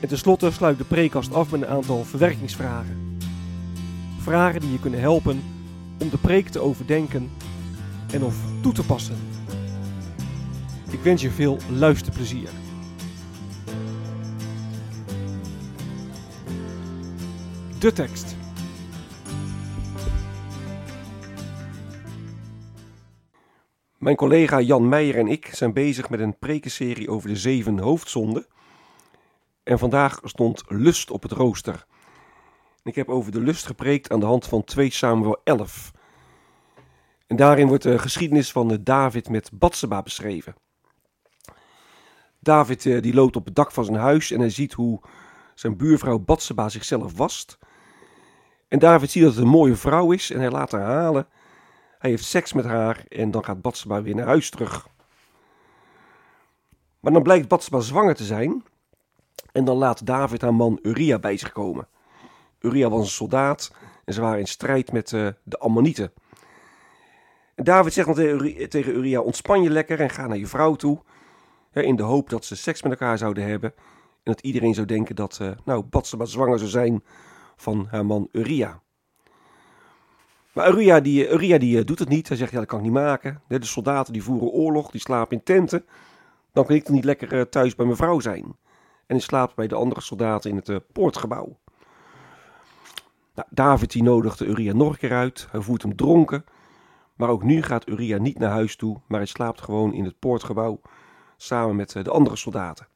En tenslotte sluit de preekkast af met een aantal verwerkingsvragen. Vragen die je kunnen helpen om de preek te overdenken en of toe te passen. Ik wens je veel luisterplezier. De tekst. Mijn collega Jan Meijer en ik zijn bezig met een prekenserie over de zeven hoofdzonden. En vandaag stond lust op het rooster. Ik heb over de lust gepreekt aan de hand van 2 Samuel 11. En daarin wordt de geschiedenis van David met Batseba beschreven. David eh, die loopt op het dak van zijn huis en hij ziet hoe zijn buurvrouw Batseba zichzelf wast. En David ziet dat het een mooie vrouw is en hij laat haar halen. Hij heeft seks met haar en dan gaat Batseba weer naar huis terug. Maar dan blijkt Batseba zwanger te zijn en dan laat David haar man Uria bij zich komen. Uria was een soldaat en ze waren in strijd met uh, de Ammonieten. En David zegt dan tegen Uria, ontspan je lekker en ga naar je vrouw toe. in de hoop dat ze seks met elkaar zouden hebben. En dat iedereen zou denken dat uh, nou, Batseba zwanger zou zijn van haar man Uria. Maar Uria, die, Uria die, doet het niet. Hij zegt, ja, dat kan ik niet maken. De soldaten die voeren oorlog, die slapen in tenten. Dan kan ik toch niet lekker thuis bij mijn vrouw zijn. En hij slaapt bij de andere soldaten in het poortgebouw. Nou, David die nodigde Uria nog een keer uit. Hij voert hem dronken. Maar ook nu gaat Uria niet naar huis toe, maar hij slaapt gewoon in het poortgebouw samen met de andere soldaten.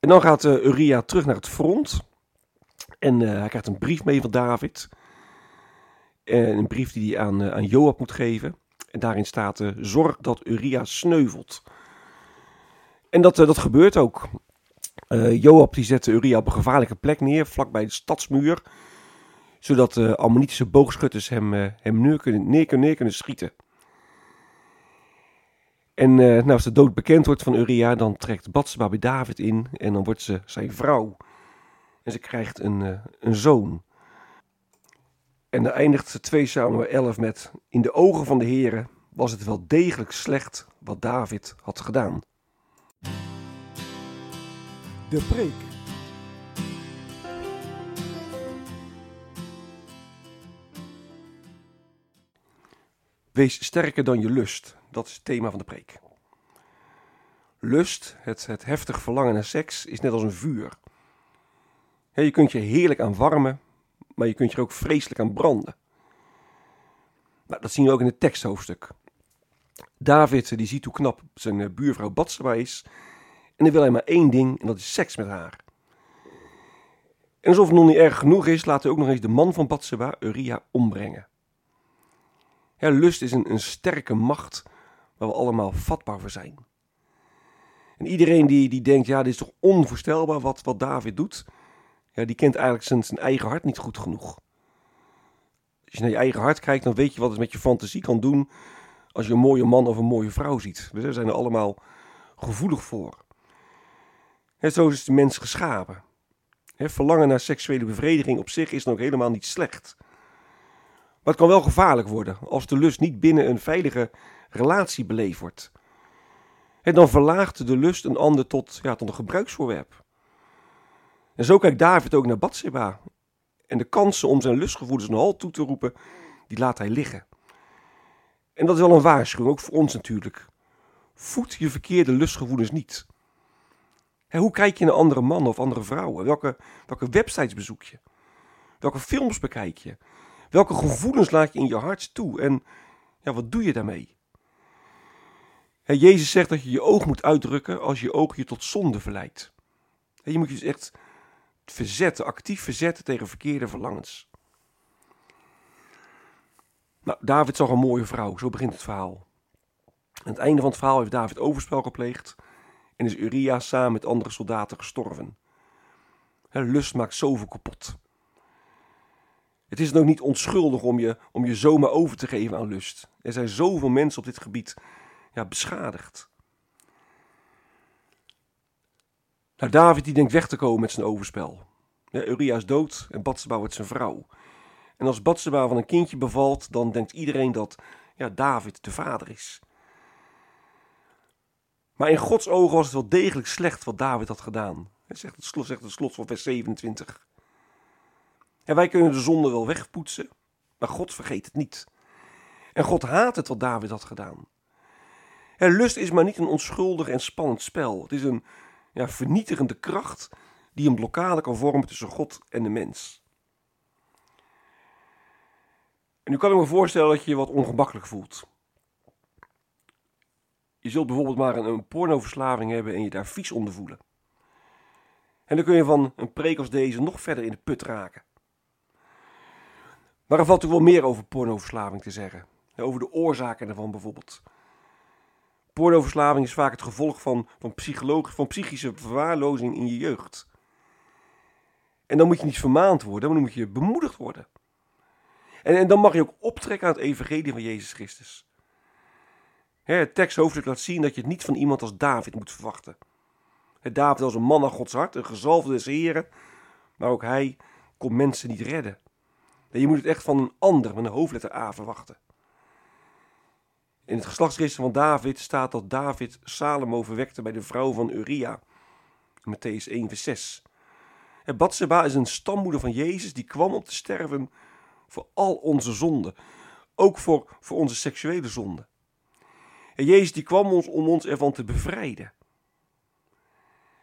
En dan gaat Uria terug naar het front. En hij krijgt een brief mee van David. En een brief die hij aan, aan Joab moet geven. En daarin staat: Zorg dat Uria sneuvelt. En dat, dat gebeurt ook. Uh, Joab die zette Uria op een gevaarlijke plek neer, vlakbij de stadsmuur. Zodat de Ammonitische boogschutters hem, hem neer, kunnen, neer, kunnen schieten. En uh, als de dood bekend wordt van Uria, dan trekt Batseba bij David in. En dan wordt ze zijn vrouw. En ze krijgt een, een zoon. En dan eindigt 2 Samuel 11 met... In de ogen van de heren was het wel degelijk slecht wat David had gedaan. De preek. Wees sterker dan je lust. Dat is het thema van de preek. Lust, het, het heftig verlangen naar seks, is net als een vuur. je kunt je heerlijk aan warmen, maar je kunt je ook vreselijk aan branden. Nou, dat zien we ook in het teksthoofdstuk. David die ziet hoe knap zijn eh, buurvrouw Batseba is en dan wil hij maar één ding en dat is seks met haar. En alsof het nog niet erg genoeg is, laat hij ook nog eens de man van Batseba, Uria, ombrengen. Lust is een, een sterke macht waar we allemaal vatbaar voor zijn. En iedereen die, die denkt, ja, dit is toch onvoorstelbaar wat, wat David doet, ja, die kent eigenlijk zijn, zijn eigen hart niet goed genoeg. Als je naar je eigen hart kijkt, dan weet je wat het met je fantasie kan doen als je een mooie man of een mooie vrouw ziet. We zijn er allemaal gevoelig voor. En zo is de mens geschapen. verlangen naar seksuele bevrediging op zich is nog helemaal niet slecht. Maar het kan wel gevaarlijk worden als de lust niet binnen een veilige relatie beleefd wordt. En dan verlaagt de lust een ander tot, ja, tot een gebruiksvoorwerp. En zo kijkt David ook naar Bathsheba. En de kansen om zijn lustgevoelens een toe te roepen, die laat hij liggen. En dat is wel een waarschuwing, ook voor ons natuurlijk. Voed je verkeerde lustgevoelens niet hoe kijk je naar andere mannen of andere vrouwen? Welke, welke websites bezoek je? Welke films bekijk je? Welke gevoelens laat je in je hart toe? En ja, wat doe je daarmee? Jezus zegt dat je je oog moet uitdrukken als je oog je tot zonde verleidt. je moet je dus echt verzetten, actief verzetten tegen verkeerde verlangens. Nou, David zag een mooie vrouw, zo begint het verhaal. Aan het einde van het verhaal heeft David overspel gepleegd en is Uria samen met andere soldaten gestorven. lust maakt zoveel kapot. Het is dan ook niet onschuldig om je, om je zomaar over te geven aan lust. Er zijn zoveel mensen op dit gebied ja, beschadigd. Nou, David die denkt weg te komen met zijn overspel. Uria is dood en Batseba wordt zijn vrouw. En als Batseba van een kindje bevalt, dan denkt iedereen dat ja, David de vader is. Maar in Gods ogen was het wel degelijk slecht wat David had gedaan. Zegt het slot, zegt het slot van vers 27. En wij kunnen de zonde wel wegpoetsen, maar God vergeet het niet. En God haat het wat David had gedaan. Lust is maar niet een onschuldig en spannend spel. Het is een ja, vernietigende kracht die een blokkade kan vormen tussen God en de mens. En nu kan ik me voorstellen dat je je wat ongemakkelijk voelt. Je zult bijvoorbeeld maar een, pornoverslaving hebben en je daar vies onder voelen. En dan kun je van een preek als deze nog verder in de put raken. Maar er valt natuurlijk wel meer over pornoverslaving te zeggen. Over de oorzaken ervan bijvoorbeeld. Pornoverslaving is vaak het gevolg van, van, van psychische verwaarlozing in je jeugd. En dan moet je niet vermaand worden, maar dan moet je bemoedigd worden. En, en dan mag je ook optrekken aan het evangelie van Jezus Christus. het teksthoofdstuk laat zien dat je het niet van iemand als David moet verwachten. Het David was een man naar Gods hart, een gezalfde des Heren, maar ook hij kon mensen niet redden. je moet het echt van een ander met een hoofdletter A verwachten. In het geslachtsregister van David staat dat David Salomo verwekte bij de vrouw van Uria. Matthäus 1, vers 6. En Batseba is een stammoeder van Jezus die kwam om te sterven voor al onze zonden. Ook voor, voor onze seksuele zonden. En Jezus die kwam ons om ons ervan te bevrijden.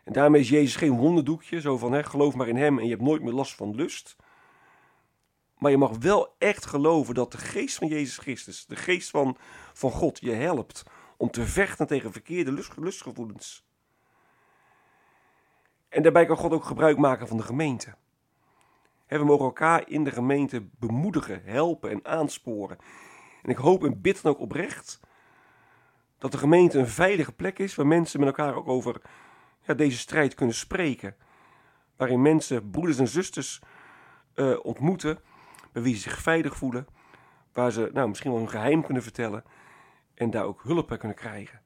En daarmee is Jezus geen wonderdoekje, zo van hè, geloof maar in hem en je hebt nooit meer last van lust. Maar je mag wel echt geloven dat de geest van Jezus Christus, de geest van, van God, je helpt om te vechten tegen verkeerde lust, lustgevoelens. En daarbij kan God ook gebruik maken van de gemeente. We mogen elkaar in de gemeente bemoedigen, helpen en aansporen. En ik hoop en bid dan ook oprecht dat de gemeente een veilige plek is waar mensen met elkaar ook over ja, deze strijd kunnen spreken. Waarin mensen, broeders en zusters uh, ontmoeten bij wie ze zich veilig voelen, waar ze nou, misschien wel een geheim kunnen vertellen en daar ook hulp bij kunnen krijgen.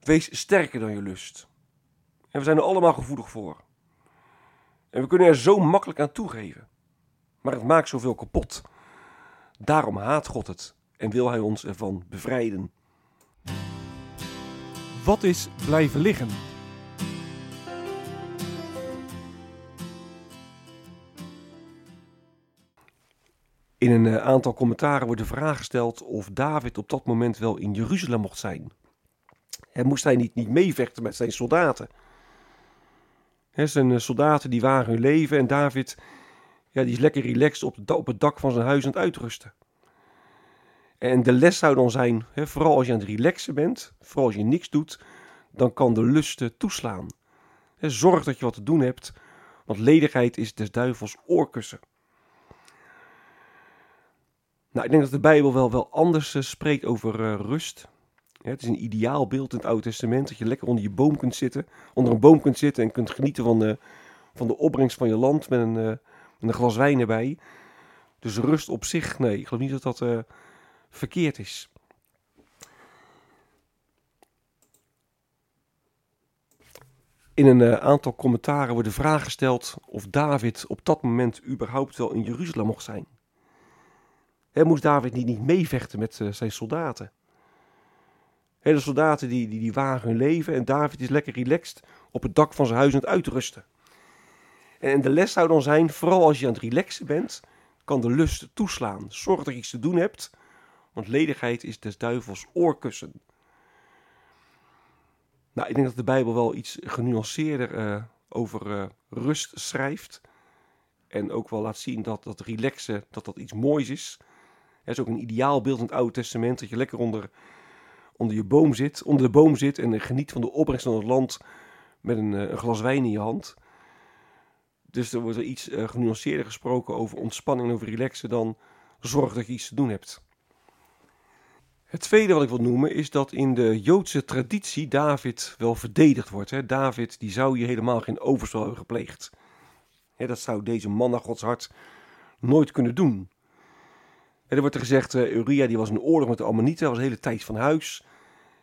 Wees sterker dan je lust. En we zijn er allemaal gevoelig voor. En we kunnen er zo makkelijk aan toegeven. Maar het maakt zoveel kapot. Daarom haat God het en wil hij ons ervan bevrijden. Wat is blijven liggen? In een eh, aantal commentaren wordt de vraag gesteld of David op dat moment wel in Jeruzalem mocht zijn. En moest hij niet, niet meevechten met zijn soldaten? He, zijn eh, soldaten die waren hun leven en David ja, die is lekker relaxed op, het dak van zijn huis aan het uitrusten. En de les zou dan zijn, vooral als je aan het relaxen bent, vooral als je niks doet, dan kan de lusten toeslaan. zorg dat je wat te doen hebt, want ledigheid is des duivels oorkussen. Nou, ik denk dat de Bijbel wel, wel anders uh, spreekt over rust. Het is een ideaal beeld in het Oude Testament dat je lekker onder je boom kunt zitten, onder een boom kunt zitten en kunt genieten van de, van de opbrengst van je land met een, met een glas wijn erbij. Dus rust op zich, nee, ik geloof niet dat dat verkeerd is. In een aantal commentaren wordt de vraag gesteld of David op dat moment überhaupt wel in Jeruzalem mocht zijn. Moest David niet, niet meevechten met zijn soldaten? He, de soldaten die, die, die wagen hun leven en David is lekker relaxed op het dak van zijn huis aan het uitrusten. En de les zou dan zijn, vooral als je aan het relaxen bent, kan de lust toeslaan. Zorg dat je iets te doen hebt, want ledigheid is des duivels oorkussen. Nou, ik denk dat de Bijbel wel iets genuanceerder uh, over uh, rust schrijft. En ook wel laat zien dat dat relaxen, dat dat iets moois is. Het is ook een ideaalbeeld in het Oude Testament. Dat je lekker onder, onder je boom zit, onder de boom zit en geniet van de opbrengst van het land met een, een glas wijn in je hand. Dus er wordt er iets uh, genuanceerder gesproken over ontspanning en over relaxen dan zorg dat je iets te doen hebt. Het tweede wat ik wil noemen is dat in de Joodse traditie David wel verdedigd wordt. Hè. David die zou hier helemaal geen overspel hebben gepleegd. dat zou deze man naar Gods hart nooit kunnen doen. En er wordt er gezegd, uh, Uriah die was in oorlog met de Ammonieten, was de hele tijd van huis.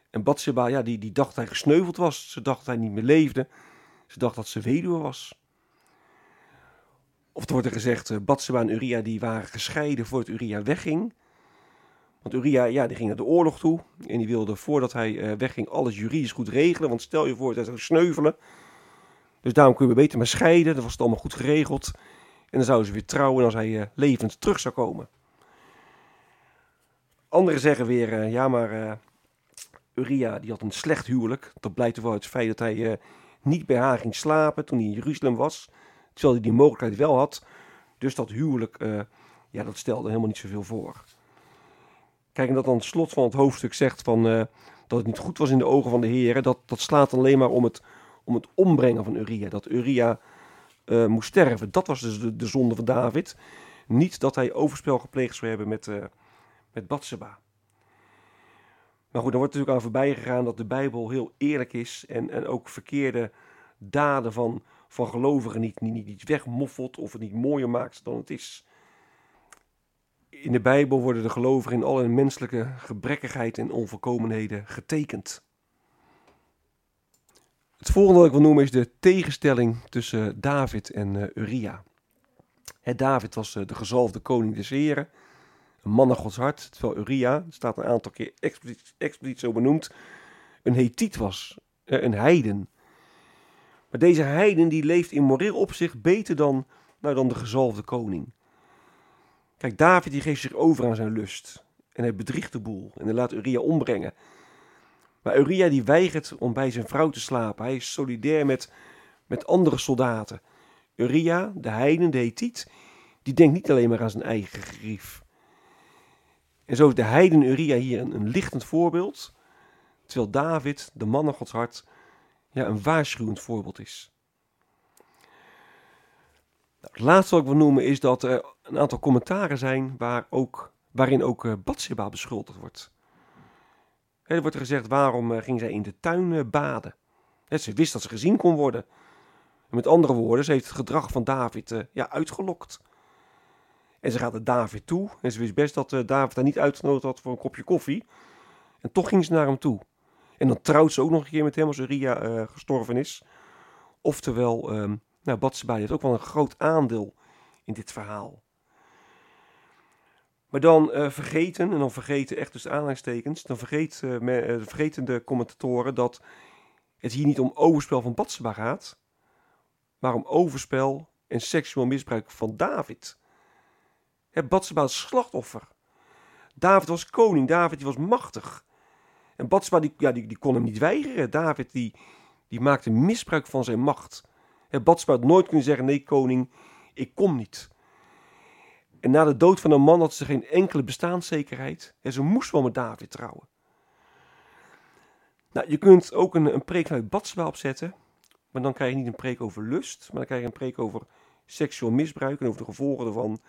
En Bathsheba, ja, die, die dacht dat hij gesneuveld was. Ze dacht dat hij niet meer leefde. Ze dacht dat ze weduwe was. Of er wordt er gezegd, uh, Bathsheba en Uriah die waren gescheiden voordat Uriah wegging. Want Uriah, ja, die ging naar de oorlog toe. En die wilde voordat hij uh, wegging alles juridisch goed regelen. Want stel je voor dat hij zou sneuvelen. Dus daarom kun je beter maar scheiden. Dat was het allemaal goed geregeld. En dan zouden ze weer trouwen als hij levend terug zou komen. Anderen zeggen weer, ja maar Uriah die had een slecht huwelijk. Dat blijkt wel uit het feit dat hij niet bij haar ging slapen toen hij in Jeruzalem was. Terwijl hij die mogelijkheid wel had. Dus dat huwelijk, ja, dat stelde helemaal niet zoveel voor. Kijk, en dat dan het slot van het hoofdstuk zegt van, dat het niet goed was in de ogen van de Heer. Dat, dat slaat alleen maar om het, om het ombrengen van Uria. Dat Uria moest sterven. Dat was dus de, de, zonde van David. Niet dat hij overspel gepleegd zou hebben met, met Batseba. Maar goed, dan wordt natuurlijk aan voorbij gegaan dat de Bijbel heel eerlijk is. En, en ook verkeerde daden van van gelovigen niet, niet, niet wegmoffelt of het niet mooier maakt dan het is. In de Bijbel worden de gelovigen in alle menselijke gebrekkigheid en onvolkomenheden getekend. Het volgende wat ik wil noemen is de tegenstelling tussen David en uh, Uria. David was uh, de gezalfde koning des heren, een Gods hart, terwijl Uria, staat een aantal keer expliciet, expliciet zo benoemd, een Hethiet was, uh, een heiden. Maar deze heiden die leeft in moreel opzicht beter dan, nou, dan de gezalfde koning. Kijk, David die geeft zich over aan zijn lust. En hij bedriegt de boel. En hij laat Uria ombrengen. Maar Uria die weigert om bij zijn vrouw te slapen. Hij is solidair met, met andere soldaten. Uria, de heiden, de Hethiet, die denkt niet alleen maar aan zijn eigen grief. En zo is de heiden Uria hier een, een lichtend voorbeeld. Terwijl David, de man naar Gods hart, ja, een waarschuwend voorbeeld is. Nou, het laatste wat ik wil noemen is dat er een aantal commentaren zijn waar ook, waarin ook uh, Bathsheba beschuldigd wordt. er wordt gezegd waarom uh, ging zij in de tuin uh, baden. ze wist dat ze gezien kon worden. En met andere woorden, ze heeft het gedrag van David ja, uitgelokt. En ze gaat naar David toe. En ze wist best dat David haar niet uitgenodigd had voor een kopje koffie. En toch ging ze naar hem toe. En dan trouwt ze ook nog een keer met hem als Uria uh, gestorven is. Oftewel, um, nou, heeft ook wel een groot aandeel in dit verhaal. Maar dan uh, vergeten, en dan vergeten echt dus aanhalingstekens, dan vergeet, vergeten de commentatoren dat het hier niet om overspel van Batseba gaat, maar om overspel en seksueel misbruik van David. Batseba is slachtoffer. David was koning, David was machtig. En Batsba die, ja, die, die kon hem niet weigeren. David die, die maakte misbruik van zijn macht. En had nooit kunnen zeggen, nee koning, ik kom niet. En na de dood van een man had ze geen enkele bestaanszekerheid. En ze moest wel met David trouwen. Nou, je kunt ook een, een preek vanuit Batsba opzetten. Maar dan krijg je niet een preek over lust. Maar dan krijg je een preek over seksueel misbruik en over de gevolgen ervan.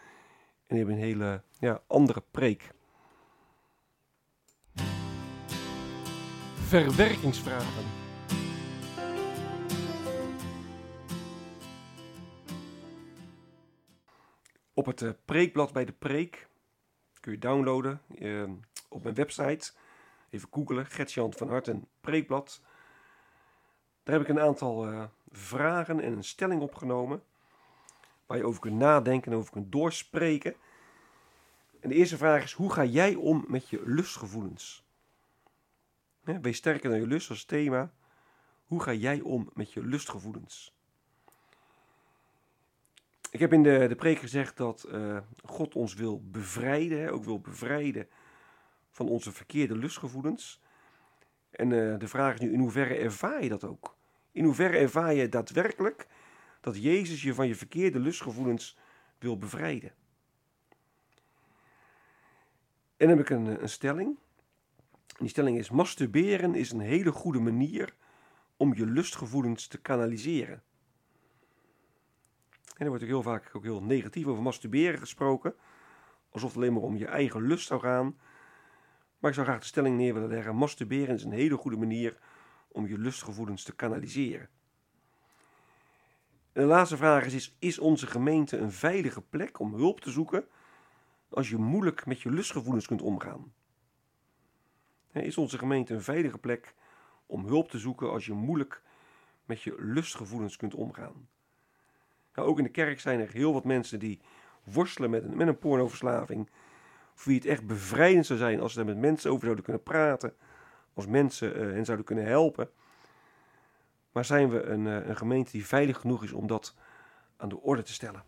En je hebt een hele ja, andere preek. verwerkingsvragen. Op het uh, preekblad bij de preek kun je downloaden uh, op mijn website. Even googelen, Gertjan van Harten preekblad. Daar heb ik een aantal uh, vragen en een stelling opgenomen. Waar je over kunt nadenken en over kunt doorspreken. En de eerste vraag is, hoe ga jij om met je lustgevoelens? wees sterker dan je lust als thema. Hoe ga jij om met je lustgevoelens? Ik heb in de, de preek gezegd dat uh, God ons wil bevrijden, hè, ook wil bevrijden van onze verkeerde lustgevoelens. En uh, de vraag is nu, in hoeverre ervaar je dat ook? In hoeverre ervaar je daadwerkelijk dat Jezus je van je verkeerde lustgevoelens wil bevrijden. En dan heb ik een, een stelling. die stelling is: masturberen is een hele goede manier om je lustgevoelens te kanaliseren. En er wordt ook heel vaak ook heel negatief over masturberen gesproken. Alsof het alleen maar om je eigen lust zou gaan. Maar ik zou graag de stelling neer willen leggen: masturberen is een hele goede manier om je lustgevoelens te kanaliseren. En de laatste vraag is, is: onze gemeente een veilige plek om hulp te zoeken als je moeilijk met je lustgevoelens kunt omgaan? Is onze gemeente een veilige plek om hulp te zoeken als je moeilijk met je lustgevoelens kunt omgaan? Nou, ook in de kerk zijn er heel wat mensen die worstelen met een, met een pornoverslaving. Voor wie het echt bevrijdend zou zijn als ze daar met mensen over zouden kunnen praten. Als mensen uh, hen zouden kunnen helpen. Maar zijn we een, uh, een gemeente die veilig genoeg is om dat aan de orde te stellen?